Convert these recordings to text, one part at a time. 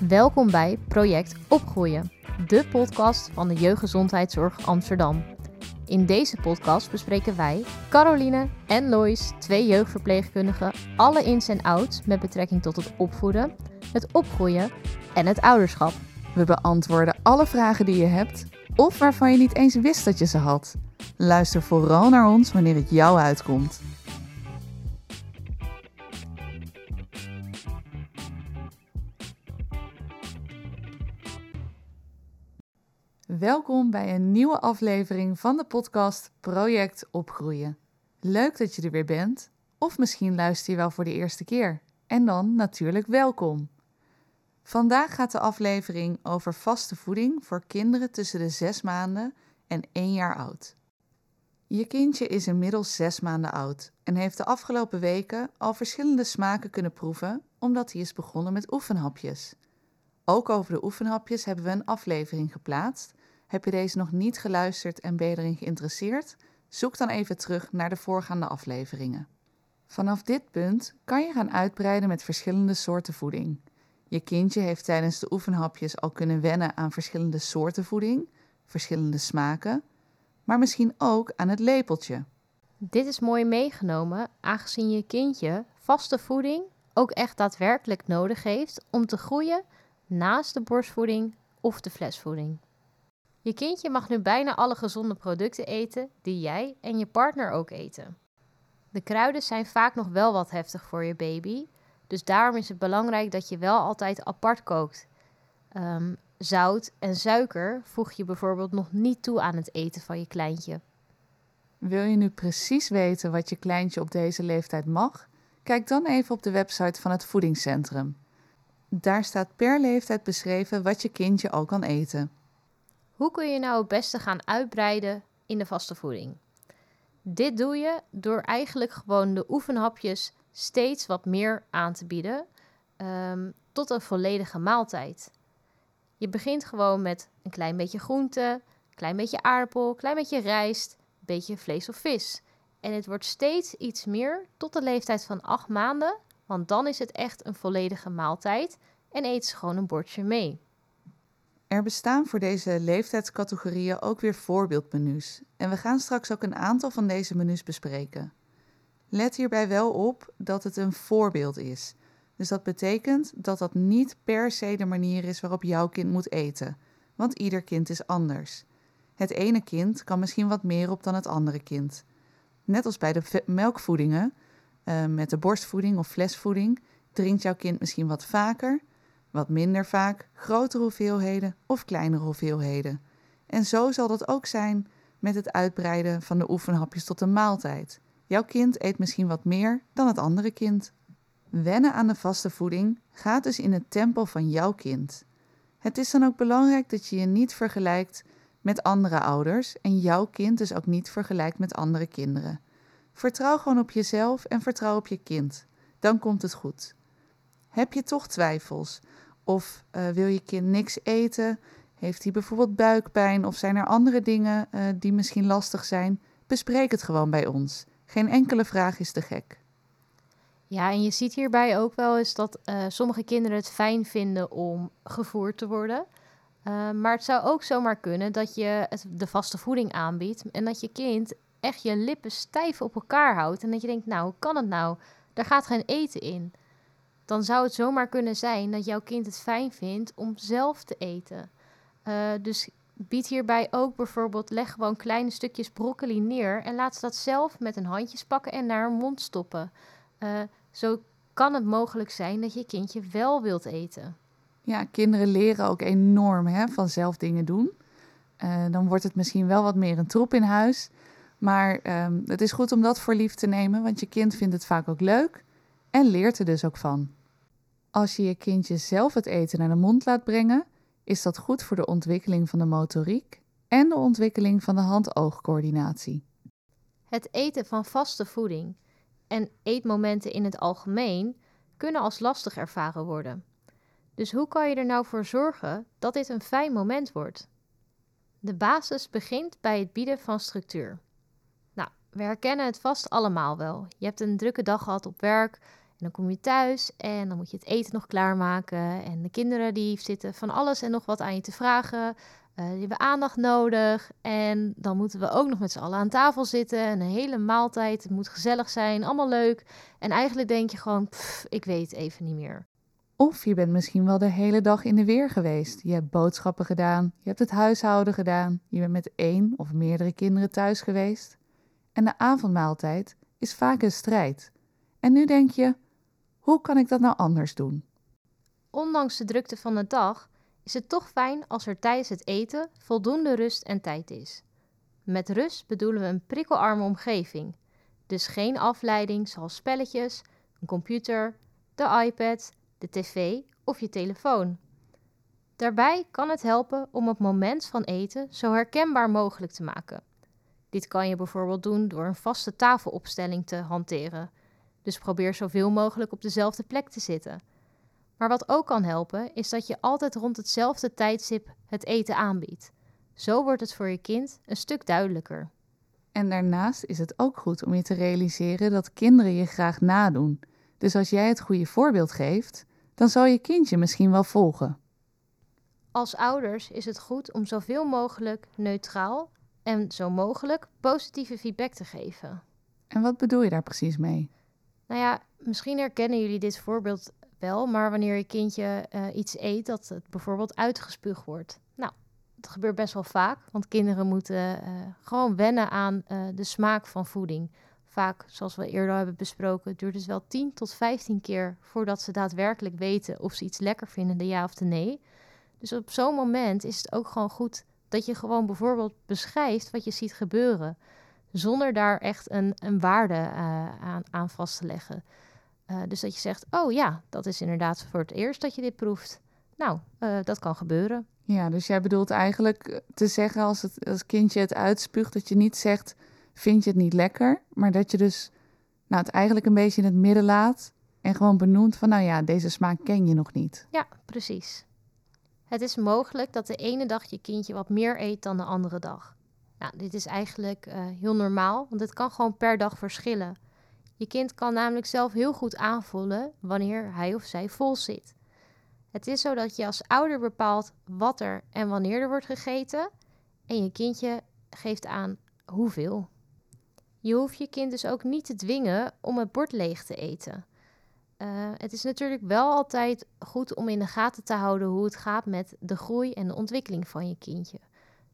Welkom bij Project Opgroeien, de podcast van de Jeugdgezondheidszorg Amsterdam. In deze podcast bespreken wij, Caroline en Lois, twee jeugdverpleegkundigen, alle ins en outs met betrekking tot het opvoeden, het opgroeien en het ouderschap. We beantwoorden alle vragen die je hebt of waarvan je niet eens wist dat je ze had. Luister vooral naar ons wanneer het jou uitkomt. Welkom bij een nieuwe aflevering van de podcast Project Opgroeien. Leuk dat je er weer bent, of misschien luister je wel voor de eerste keer. En dan natuurlijk welkom. Vandaag gaat de aflevering over vaste voeding voor kinderen tussen de 6 maanden en 1 jaar oud. Je kindje is inmiddels 6 maanden oud en heeft de afgelopen weken al verschillende smaken kunnen proeven omdat hij is begonnen met oefenhapjes. Ook over de oefenhapjes hebben we een aflevering geplaatst. Heb je deze nog niet geluisterd en ben je erin geïnteresseerd? Zoek dan even terug naar de voorgaande afleveringen. Vanaf dit punt kan je gaan uitbreiden met verschillende soorten voeding. Je kindje heeft tijdens de oefenhapjes al kunnen wennen aan verschillende soorten voeding, verschillende smaken, maar misschien ook aan het lepeltje. Dit is mooi meegenomen, aangezien je kindje vaste voeding ook echt daadwerkelijk nodig heeft om te groeien naast de borstvoeding of de flesvoeding. Je kindje mag nu bijna alle gezonde producten eten die jij en je partner ook eten. De kruiden zijn vaak nog wel wat heftig voor je baby, dus daarom is het belangrijk dat je wel altijd apart kookt. Ehm, zout en suiker voeg je bijvoorbeeld nog niet toe aan het eten van je kleintje. Wil je nu precies weten wat je kleintje op deze leeftijd mag? Kijk dan even op de website van het voedingscentrum. Daar staat per leeftijd beschreven wat je kindje al kan eten. Hoe kun je nou het beste gaan uitbreiden in de vaste voeding? Dit doe je door eigenlijk gewoon de oefenhapjes steeds wat meer aan te bieden um, tot een volledige maaltijd. Je begint gewoon met een klein beetje groente, klein beetje aardappel, klein beetje rijst, een beetje vlees of vis. En het wordt steeds iets meer tot de leeftijd van 8 maanden, want dan is het echt een volledige maaltijd en eet ze gewoon een bordje mee. Er bestaan voor deze leeftijdscategorieën ook weer voorbeeldmenu's en we gaan straks ook een aantal van deze menus bespreken. Let hierbij wel op dat het een voorbeeld is. Dus dat betekent dat dat niet per se de manier is waarop jouw kind moet eten, want ieder kind is anders. Het ene kind kan misschien wat meer op dan het andere kind. Net als bij de melkvoedingen, uh, met de borstvoeding of flesvoeding, drinkt jouw kind misschien wat vaker, wat minder vaak, grotere hoeveelheden of kleinere hoeveelheden. En zo zal dat ook zijn met het uitbreiden van de oefenhapjes tot een maaltijd. Jouw kind eet misschien wat meer dan het andere kind. Wennen aan de vaste voeding gaat dus in het tempo van jouw kind. Het is dan ook belangrijk dat je je niet vergelijkt met andere ouders en jouw kind dus ook niet vergelijkt met andere kinderen. Vertrouw gewoon op jezelf en vertrouw op je kind. Dan komt het goed. Heb je toch twijfels? Of uh, wil je kind niks eten? Heeft hij bijvoorbeeld buikpijn? Of zijn er andere dingen uh, die misschien lastig zijn? Bespreek het gewoon bij ons. Geen enkele vraag is te gek. Ja, en je ziet hierbij ook wel eens dat uh, sommige kinderen het fijn vinden om gevoerd te worden. Maar het zou ook zomaar kunnen dat je het, de vaste voeding aanbiedt en dat je kind echt je lippen stijf op elkaar houdt. En dat je denkt, nou, hoe kan het nou? Daar gaat geen eten in. Dan zou het zomaar kunnen zijn dat jouw kind het fijn vindt om zelf te eten. Uh, dus bied hierbij ook bijvoorbeeld, leg gewoon kleine stukjes broccoli neer en laat ze dat zelf met een handjes pakken en naar hun mond stoppen. Uh, zo kan het mogelijk zijn dat je kindje wel wilt eten. Ja, kinderen leren ook enorm hè, van zelf dingen doen. Uh, dan wordt het misschien wel wat meer een troep in huis. Maar um, het is goed om dat voor lief te nemen, want je kind vindt het vaak ook leuk en leert er dus ook van. Als je je kindje zelf het eten naar de mond laat brengen, is dat goed voor de ontwikkeling van de motoriek en de ontwikkeling van de hand-oogcoördinatie. Het eten van vaste voeding en eetmomenten in het algemeen kunnen als lastig ervaren worden. Dus hoe kan je er nou voor zorgen dat dit een fijn moment wordt? De basis begint bij het bieden van structuur. Nou, we herkennen het vast allemaal wel. Je hebt een drukke dag gehad op werk En dan kom je thuis en dan moet je het eten nog klaarmaken. En de kinderen die zitten van alles en nog wat aan je te vragen. Uh, die hebben aandacht nodig. En dan moeten we ook nog met z'n allen aan tafel zitten. En een hele maaltijd. Het moet gezellig zijn. Allemaal leuk. En eigenlijk denk je gewoon, ik weet even niet meer. Of je bent misschien wel de hele dag in de weer geweest. Je hebt boodschappen gedaan. Je hebt het huishouden gedaan. Je bent met één of meerdere kinderen thuis geweest. En de avondmaaltijd is vaak een strijd. En nu denk je, hoe kan ik dat nou anders doen? Ondanks de drukte van de dag is het toch fijn als er tijdens het eten voldoende rust en tijd is. Met rust bedoelen we een prikkelarme omgeving, dus geen afleiding zoals spelletjes, een computer, de iPad, de tv of je telefoon. Daarbij kan het helpen om het moment van eten zo herkenbaar mogelijk te maken. Dit kan je bijvoorbeeld doen door een vaste tafelopstelling te hanteren. Dus probeer zoveel mogelijk op dezelfde plek te zitten. Maar wat ook kan helpen, is dat je altijd rond hetzelfde tijdstip het eten aanbiedt. Zo wordt het voor je kind een stuk duidelijker. En daarnaast is het ook goed om je te realiseren dat kinderen je graag nadoen. Dus als jij het goede voorbeeld geeft, dan zal je kindje misschien wel volgen. Als ouders is het goed om zoveel mogelijk neutraal en zo mogelijk positieve feedback te geven. En wat bedoel je daar precies mee? Nou ja, misschien herkennen jullie dit voorbeeld wel, maar wanneer je kindje uh, iets eet dat het bijvoorbeeld uitgespuugd wordt. Nou, dat gebeurt best wel vaak, want kinderen moeten uh, gewoon wennen aan uh, de smaak van voeding. Vaak, zoals we eerder hebben besproken, duurt het wel 10 tot 15 keer voordat ze daadwerkelijk weten of ze iets lekker vinden, de ja of de nee. Dus op zo'n moment is het ook gewoon goed dat je gewoon bijvoorbeeld beschrijft wat je ziet gebeuren, zonder daar echt een, een waarde uh, aan, aan, vast te leggen. Uh, dus dat je zegt, oh ja, dat is inderdaad voor het eerst dat je dit proeft. Nou, uh, dat kan gebeuren. Ja, dus jij bedoelt eigenlijk te zeggen als het als kindje het uitspuugt, dat je niet zegt, vind je het niet lekker, maar dat je dus nou, het eigenlijk een beetje in het midden laat en gewoon benoemt van, nou ja, deze smaak ken je nog niet. Ja, precies. Het is mogelijk dat de ene dag je kindje wat meer eet dan de andere dag. Nou, dit is eigenlijk uh, heel normaal, want het kan gewoon per dag verschillen. Je kind kan namelijk zelf heel goed aanvoelen wanneer hij of zij vol zit. Het is zo dat je als ouder bepaalt wat er en wanneer er wordt gegeten en je kindje geeft aan hoeveel. Je hoeft je kind dus ook niet te dwingen om het bord leeg te eten. Uh, het is natuurlijk wel altijd goed om in de gaten te houden hoe het gaat met de groei en de ontwikkeling van je kindje.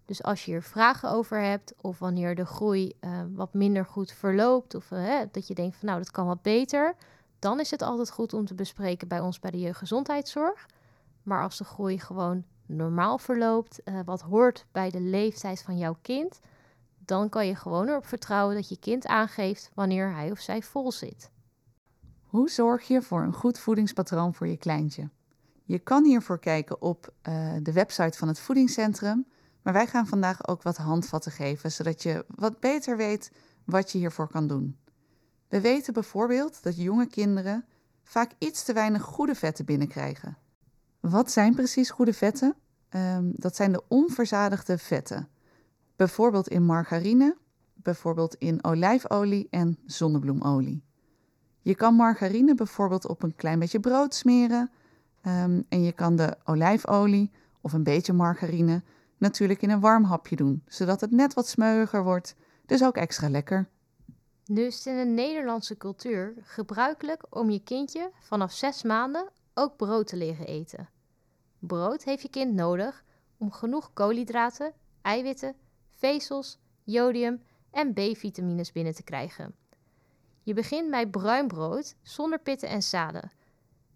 Dus als je er vragen over hebt of wanneer de groei uh, wat minder goed verloopt of uh, dat je denkt van nou dat kan wat beter, dan is het altijd goed om te bespreken bij ons bij de jeugdgezondheidszorg. Maar als de groei gewoon normaal verloopt, wat hoort bij de leeftijd van jouw kind, dan kan je gewoon erop vertrouwen dat je kind aangeeft wanneer hij of zij vol zit. Hoe zorg je voor een goed voedingspatroon voor je kleintje? Je kan hiervoor kijken op de website van het voedingscentrum, maar wij gaan vandaag ook wat handvatten geven, zodat je wat beter weet wat je hiervoor kan doen. We weten bijvoorbeeld dat jonge kinderen vaak iets te weinig goede vetten binnenkrijgen. Wat zijn precies goede vetten? Um, dat zijn de onverzadigde vetten. Bijvoorbeeld in margarine, bijvoorbeeld in olijfolie en zonnebloemolie. Je kan margarine bijvoorbeeld op een klein beetje brood smeren. Um, en je kan de olijfolie of een beetje margarine natuurlijk in een warm hapje doen, zodat het net wat smeuiger wordt, dus ook extra lekker. Nu is het in de Nederlandse cultuur gebruikelijk om je kindje vanaf zes maanden ook brood te leren eten. Brood heeft je kind nodig om genoeg koolhydraten, eiwitten, vezels, jodium en B-vitamines binnen te krijgen. Je begint bij bruin brood zonder pitten en zaden.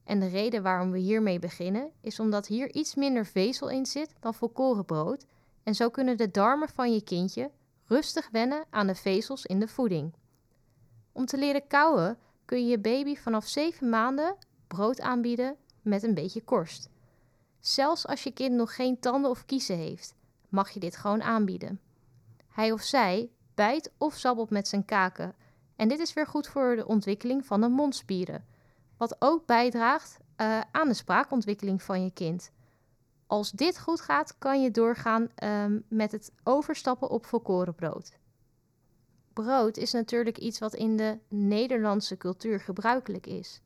En de reden waarom we hiermee beginnen is omdat hier iets minder vezel in zit dan volkorenbrood en zo kunnen de darmen van je kindje rustig wennen aan de vezels in de voeding. Om te leren kauwen kun je je baby vanaf 7 maanden brood aanbieden met een beetje korst. Zelfs als je kind nog geen tanden of kiezen heeft, mag je dit gewoon aanbieden. Hij of zij bijt of zabbelt met zijn kaken en dit is weer goed voor de ontwikkeling van de mondspieren, wat ook bijdraagt uh, aan de spraakontwikkeling van je kind. Als dit goed gaat, kan je doorgaan um, met het overstappen op volkorenbrood. Brood is natuurlijk iets wat in de Nederlandse cultuur gebruikelijk is.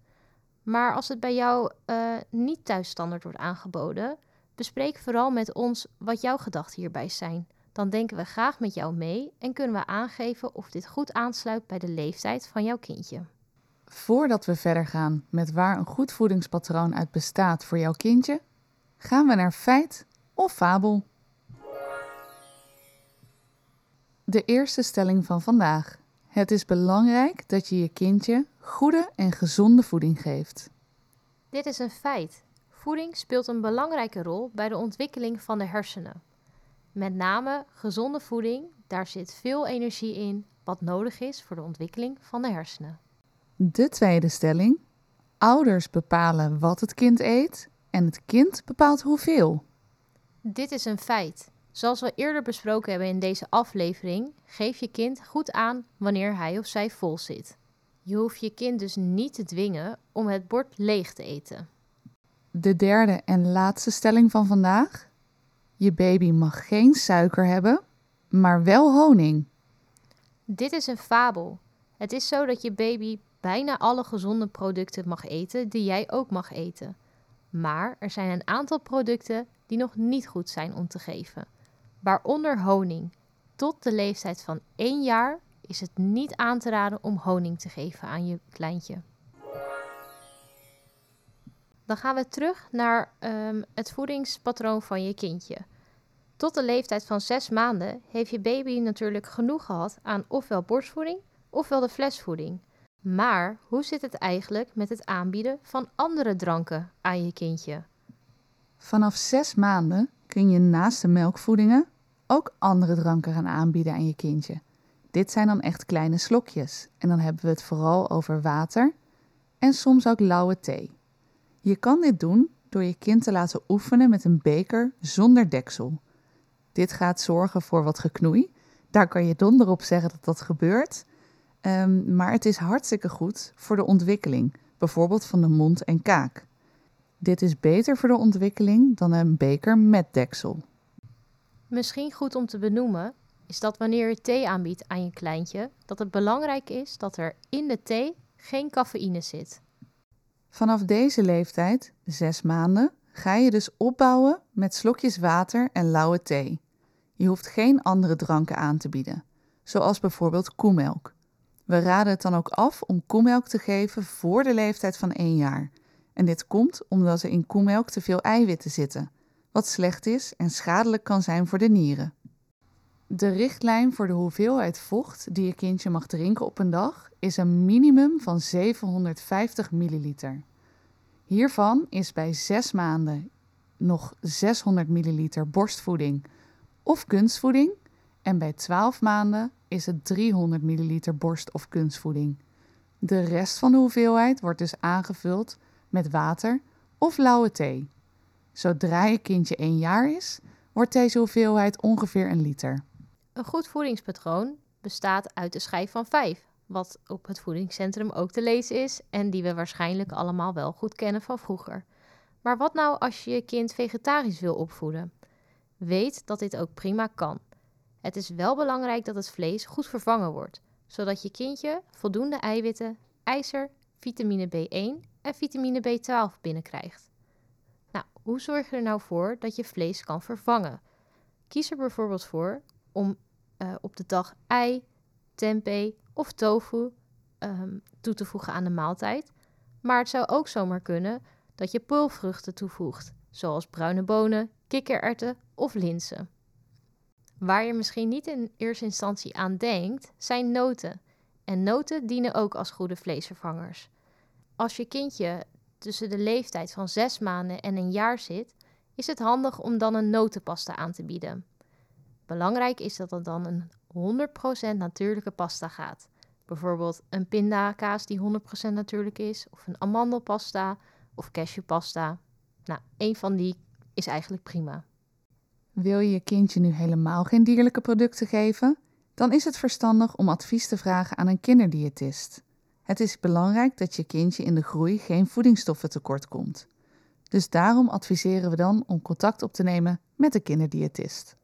Maar als het bij jou uh, niet thuisstandaard wordt aangeboden, bespreek vooral met ons wat jouw gedachten hierbij zijn. Dan denken we graag met jou mee en kunnen we aangeven of dit goed aansluit bij de leeftijd van jouw kindje. Voordat we verder gaan met waar een goed voedingspatroon uit bestaat voor jouw kindje, gaan we naar feit of fabel. De eerste stelling van vandaag. Het is belangrijk dat je je kindje goede en gezonde voeding geeft. Dit is een feit. Voeding speelt een belangrijke rol bij de ontwikkeling van de hersenen. Met name gezonde voeding, daar zit veel energie in wat nodig is voor de ontwikkeling van de hersenen. De tweede stelling. Ouders bepalen wat het kind eet en het kind bepaalt hoeveel. Dit is een feit. Zoals we eerder besproken hebben in deze aflevering, geef je kind goed aan wanneer hij of zij vol zit. Je hoeft je kind dus niet te dwingen om het bord leeg te eten. De derde en laatste stelling van vandaag. Je baby mag geen suiker hebben, maar wel honing. Dit is een fabel. Het is zo dat je baby bijna alle gezonde producten mag eten die jij ook mag eten. Maar er zijn een aantal producten die nog niet goed zijn om te geven, waaronder honing. Tot de leeftijd van 1 jaar is het niet aan te raden om honing te geven aan je kleintje. Dan gaan we terug naar um, het voedingspatroon van je kindje. Tot de leeftijd van 6 maanden heeft je baby natuurlijk genoeg gehad aan ofwel borstvoeding ofwel de flesvoeding. Maar hoe zit het eigenlijk met het aanbieden van andere dranken aan je kindje? Vanaf 6 maanden kun je naast de melkvoedingen ook andere dranken gaan aanbieden aan je kindje. Dit zijn dan echt kleine slokjes en dan hebben we het vooral over water en soms ook lauwe thee. Je kan dit doen door je kind te laten oefenen met een beker zonder deksel. Dit gaat zorgen voor wat geknoei. Daar kan je donder op zeggen dat dat gebeurt. Um, maar het is hartstikke goed voor de ontwikkeling, bijvoorbeeld van de mond en kaak. Dit is beter voor de ontwikkeling dan een beker met deksel. Misschien goed om te benoemen is dat wanneer je thee aanbiedt aan je kleintje, dat het belangrijk is dat er in de thee geen cafeïne zit. Vanaf deze leeftijd, zes maanden, ga je dus opbouwen met slokjes water en lauwe thee. Je hoeft geen andere dranken aan te bieden, zoals bijvoorbeeld koemelk. We raden het dan ook af om koemelk te geven voor de leeftijd van 1 jaar. En dit komt omdat er in koemelk te veel eiwitten zitten, wat slecht is en schadelijk kan zijn voor de nieren. De richtlijn voor de hoeveelheid vocht die je kindje mag drinken op een dag is een minimum van 750 milliliter. Hiervan is bij 6 maanden nog 600 milliliter borstvoeding of kunstvoeding en bij 12 maanden is het 300 milliliter borst- of kunstvoeding. De rest van de hoeveelheid wordt dus aangevuld met water of lauwe thee. Zodra je kindje 1 jaar is, wordt deze hoeveelheid ongeveer een liter. Een goed voedingspatroon bestaat uit de schijf van 5, wat op het voedingscentrum ook te lezen is en die we waarschijnlijk allemaal wel goed kennen van vroeger. Maar wat nou als je je kind vegetarisch wil opvoeden? Weet dat dit ook prima kan. Het is wel belangrijk dat het vlees goed vervangen wordt, zodat je kindje voldoende eiwitten, ijzer, vitamine B1 en vitamine B12 binnenkrijgt. Nou, hoe zorg je er nou voor dat je vlees kan vervangen? Kies er bijvoorbeeld voor om uh, op de dag ei, tempeh of tofu um, toe te voegen aan de maaltijd. Maar het zou ook zomaar kunnen dat je pulvruchten toevoegt, zoals bruine bonen, kikkererwten of linzen. Waar je misschien niet in eerste instantie aan denkt, zijn noten. En noten dienen ook als goede vleesvervangers. Als je kindje tussen de leeftijd van 6 maanden en een jaar zit, is het handig om dan een notenpasta aan te bieden. Belangrijk is dat het dan een 100% natuurlijke pasta gaat. Bijvoorbeeld een pindakaas die 100% natuurlijk is, of een amandelpasta of cashewpasta. Nou, één van die is eigenlijk prima. Wil je je kindje nu helemaal geen dierlijke producten geven? Dan is het verstandig om advies te vragen aan een kinderdiëtist. Het is belangrijk dat je kindje in de groei geen voedingsstoffen tekort komt. Dus daarom adviseren we dan om contact op te nemen met de kinderdiëtist.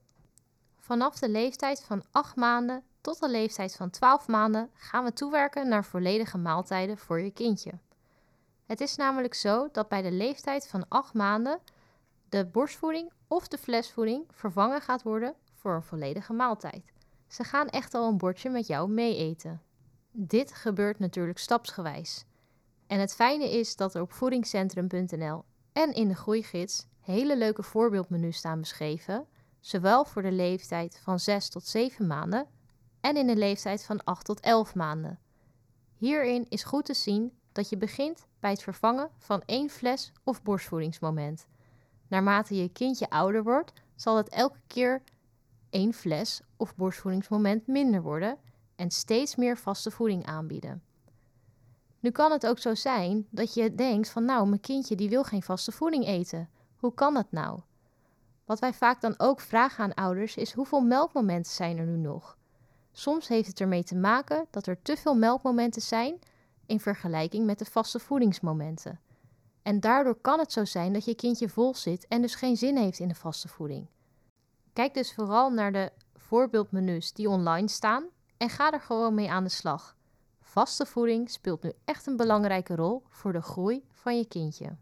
Vanaf de leeftijd van 8 maanden tot de leeftijd van 12 maanden gaan we toewerken naar volledige maaltijden voor je kindje. Het is namelijk zo dat bij de leeftijd van 8 maanden de borstvoeding of de flesvoeding vervangen gaat worden voor een volledige maaltijd. Ze gaan echt al een bordje met jou mee eten. Dit gebeurt natuurlijk stapsgewijs. En het fijne is dat er op voedingscentrum.nl en in de groeigids hele leuke voorbeeldmenu's staan beschreven, zowel voor de leeftijd van 6 tot 7 maanden en in de leeftijd van 8 tot 11 maanden. Hierin is goed te zien dat je begint bij het vervangen van één fles of borstvoedingsmoment. Naarmate je kindje ouder wordt, zal het elke keer één fles of borstvoedingsmoment minder worden en steeds meer vaste voeding aanbieden. Nu kan het ook zo zijn dat je denkt van nou, mijn kindje die wil geen vaste voeding eten. Hoe kan dat nou? Wat wij vaak dan ook vragen aan ouders is hoeveel melkmomenten zijn er nu nog? Soms heeft het ermee te maken dat er te veel melkmomenten zijn in vergelijking met de vaste voedingsmomenten. En daardoor kan het zo zijn dat je kindje vol zit en dus geen zin heeft in de vaste voeding. Kijk dus vooral naar de voorbeeldmenu's die online staan en ga er gewoon mee aan de slag. Vaste voeding speelt nu echt een belangrijke rol voor de groei van je kindje.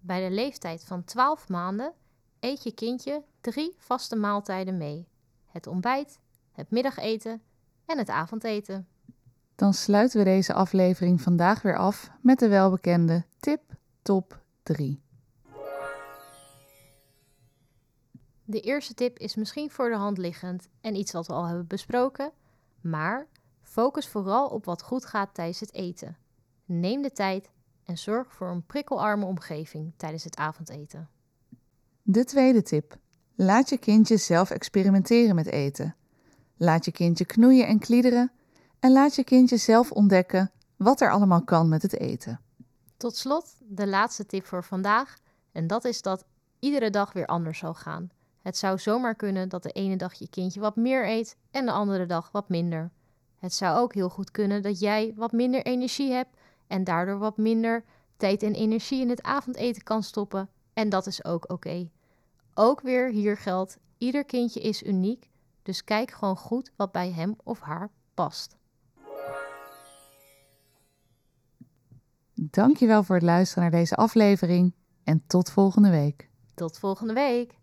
Bij de leeftijd van 12 maanden eet je kindje drie vaste maaltijden mee: het ontbijt, het middageten en het avondeten. Dan sluiten we deze aflevering vandaag weer af met de welbekende tip top 3. De eerste tip is misschien voor de hand liggend en iets wat we al hebben besproken, maar focus vooral op wat goed gaat tijdens het eten. Neem de tijd en zorg voor een prikkelarme omgeving tijdens het avondeten. De tweede tip. Laat je kindje zelf experimenteren met eten. Laat je kindje knoeien en kliederen en laat je kindje zelf ontdekken wat er allemaal kan met het eten. Tot slot de laatste tip voor vandaag en dat is dat iedere dag weer anders zal gaan. Het zou zomaar kunnen dat de ene dag je kindje wat meer eet en de andere dag wat minder. Het zou ook heel goed kunnen dat jij wat minder energie hebt en daardoor wat minder tijd en energie in het avondeten kan stoppen. En dat is ook oké. Ook weer hier geldt: ieder kindje is uniek, dus kijk gewoon goed wat bij hem of haar past. Dankjewel voor het luisteren naar deze aflevering en tot volgende week. Tot volgende week.